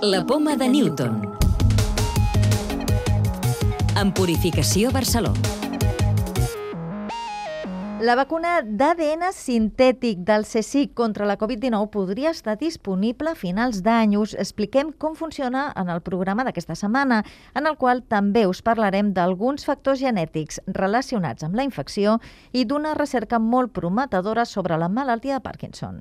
La poma de Newton. En Purificació Barceló. La vacuna d'ADN sintètic del CSIC contra la Covid-19 podria estar disponible a finals d'any. Us expliquem com funciona en el programa d'aquesta setmana, en el qual també us parlarem d'alguns factors genètics relacionats amb la infecció i d'una recerca molt prometedora sobre la malaltia de Parkinson.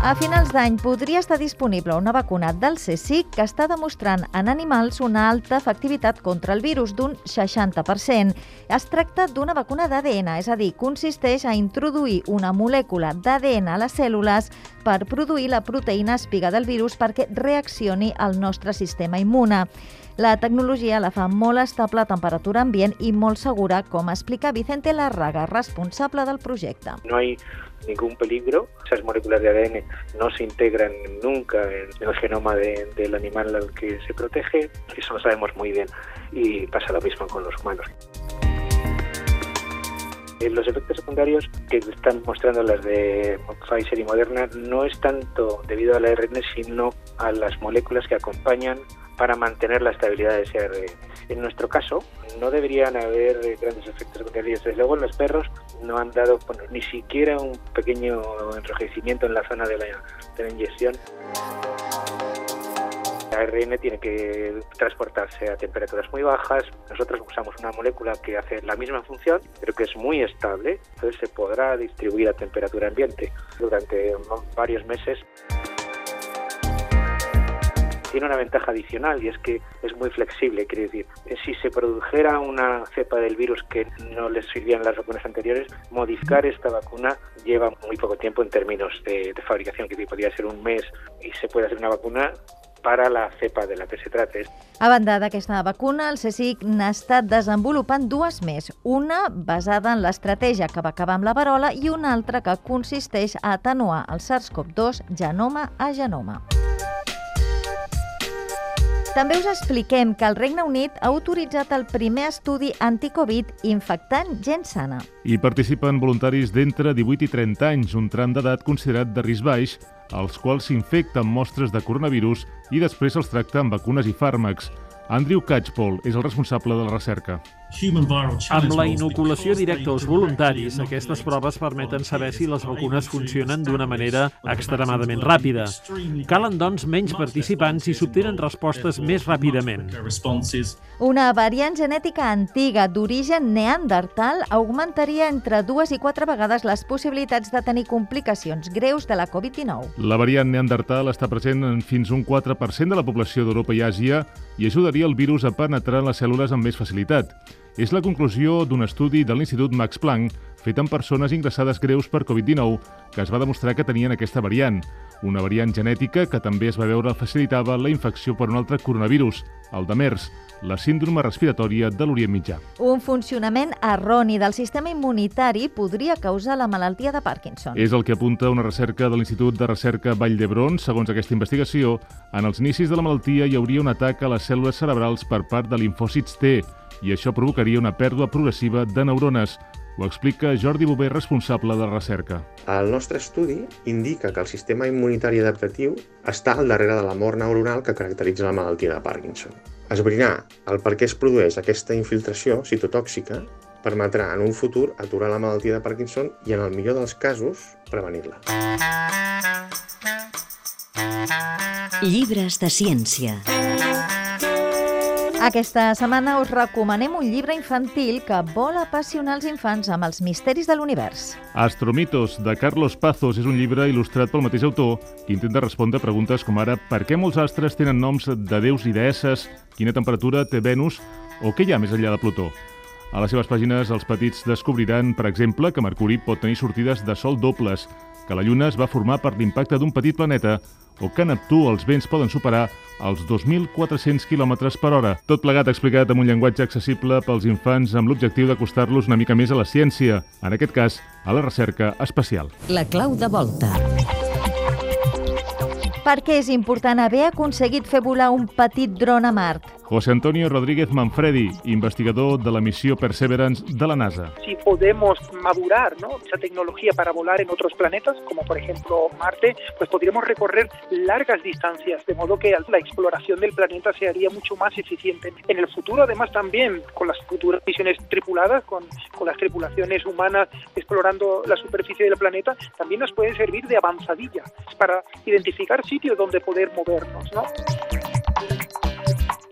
A finals d'any podria estar disponible una vacuna del CSIC que està demostrant en animals una alta efectivitat contra el virus d'un 60%. Es tracta d'una vacuna d'ADN, és a dir, consisteix a introduir una molècula d'ADN a les cèl·lules per produir la proteïna espiga del virus perquè reaccioni al nostre sistema immune. La tecnologia la fa molt estable a temperatura ambient i molt segura, com explica Vicente Larraga, responsable del projecte. No hay ningún peligro. Esas moléculas de ADN no se integran nunca en el genoma de, del animal al que se protege. Eso lo sabemos muy bien y pasa lo mismo con los humanos. Los efectos secundarios que están mostrando las de Pfizer y Moderna no es tanto debido al ARN, sino a las moléculas que acompañan para mantener la estabilidad de ese ARN. En nuestro caso, no deberían haber grandes efectos secundarios. Desde luego, los perros no han dado bueno, ni siquiera un pequeño enrojecimiento en la zona de la, de la inyección. El ARN tiene que transportarse a temperaturas muy bajas. Nosotros usamos una molécula que hace la misma función, pero que es muy estable. Entonces se podrá distribuir a temperatura ambiente durante varios meses tiene una ventaja adicional y es que es muy flexible. Quiere decir, si se produjera una cepa del virus que no les sirvían las vacunas anteriores, modificar esta vacuna lleva muy poco tiempo en términos de, de fabricación, que podría ser un mes y se puede hacer una vacuna para la cepa de la que se trate. A banda d'aquesta vacuna, el CSIC n'ha estat desenvolupant dues més. Una basada en l'estratègia que va acabar amb la varola i una altra que consisteix a atenuar el SARS-CoV-2 genoma a genoma. També us expliquem que el Regne Unit ha autoritzat el primer estudi anticovid infectant gent sana. Hi participen voluntaris d'entre 18 i 30 anys, un tram d'edat considerat de risc baix, als quals s'infecten mostres de coronavirus i després els tracta amb vacunes i fàrmacs. Andrew Catchpole és el responsable de la recerca. Amb la inoculació directa als voluntaris, aquestes proves permeten saber si les vacunes funcionen d'una manera extremadament ràpida. Calen, doncs, menys participants i s'obtenen respostes més ràpidament. Una variant genètica antiga d'origen neandertal augmentaria entre dues i quatre vegades les possibilitats de tenir complicacions greus de la Covid-19. La variant neandertal està present en fins un 4% de la població d'Europa i Àsia i ajudaria el virus a penetrar en les cèl·lules amb més facilitat. És la conclusió d'un estudi de l'Institut Max Planck fet amb persones ingressades greus per Covid-19 que es va demostrar que tenien aquesta variant, una variant genètica que també es va veure facilitava la infecció per un altre coronavirus, el de MERS, la síndrome respiratòria de l'Orient Mitjà. Un funcionament erroni del sistema immunitari podria causar la malaltia de Parkinson. És el que apunta una recerca de l'Institut de Recerca Vall d'Hebron. Segons aquesta investigació, en els inicis de la malaltia hi hauria un atac a les cèl·lules cerebrals per part de linfòcits T i això provocaria una pèrdua progressiva de neurones. Ho explica Jordi Bové, responsable de la recerca. El nostre estudi indica que el sistema immunitari adaptatiu està al darrere de la mort neuronal que caracteritza la malaltia de Parkinson. Esbrinar el per què es produeix aquesta infiltració citotòxica permetrà en un futur aturar la malaltia de Parkinson i, en el millor dels casos, prevenir-la. Llibres de ciència. Aquesta setmana us recomanem un llibre infantil que vol apassionar els infants amb els misteris de l'univers. Astromitos, de Carlos Pazos, és un llibre il·lustrat pel mateix autor que intenta respondre preguntes com ara per què molts astres tenen noms de déus i deesses, quina temperatura té Venus o què hi ha més enllà de Plutó. A les seves pàgines, els petits descobriran, per exemple, que Mercuri pot tenir sortides de sol dobles, que la Lluna es va formar per l'impacte d'un petit planeta o que a Neptú els vents poden superar els 2.400 km per hora. Tot plegat explicat amb un llenguatge accessible pels infants amb l'objectiu d'acostar-los una mica més a la ciència, en aquest cas, a la recerca espacial. La clau de volta. Per què és important haver aconseguit fer volar un petit dron a Mart? José Antonio Rodríguez Manfredi, investigador de la missió Perseverance de la NASA. Si podemos madurar ¿no? esa tecnología para volar en otros planetas, como por ejemplo Marte, pues podríamos recorrer largas distancias, de modo que la exploración del planeta se haría mucho más eficiente. En el futuro, además, también con las futuras misiones tripuladas, con, con las tripulaciones humanas explorando la superficie del planeta, también nos puede servir de avanzadilla para identificar sitios donde poder movernos. ¿no?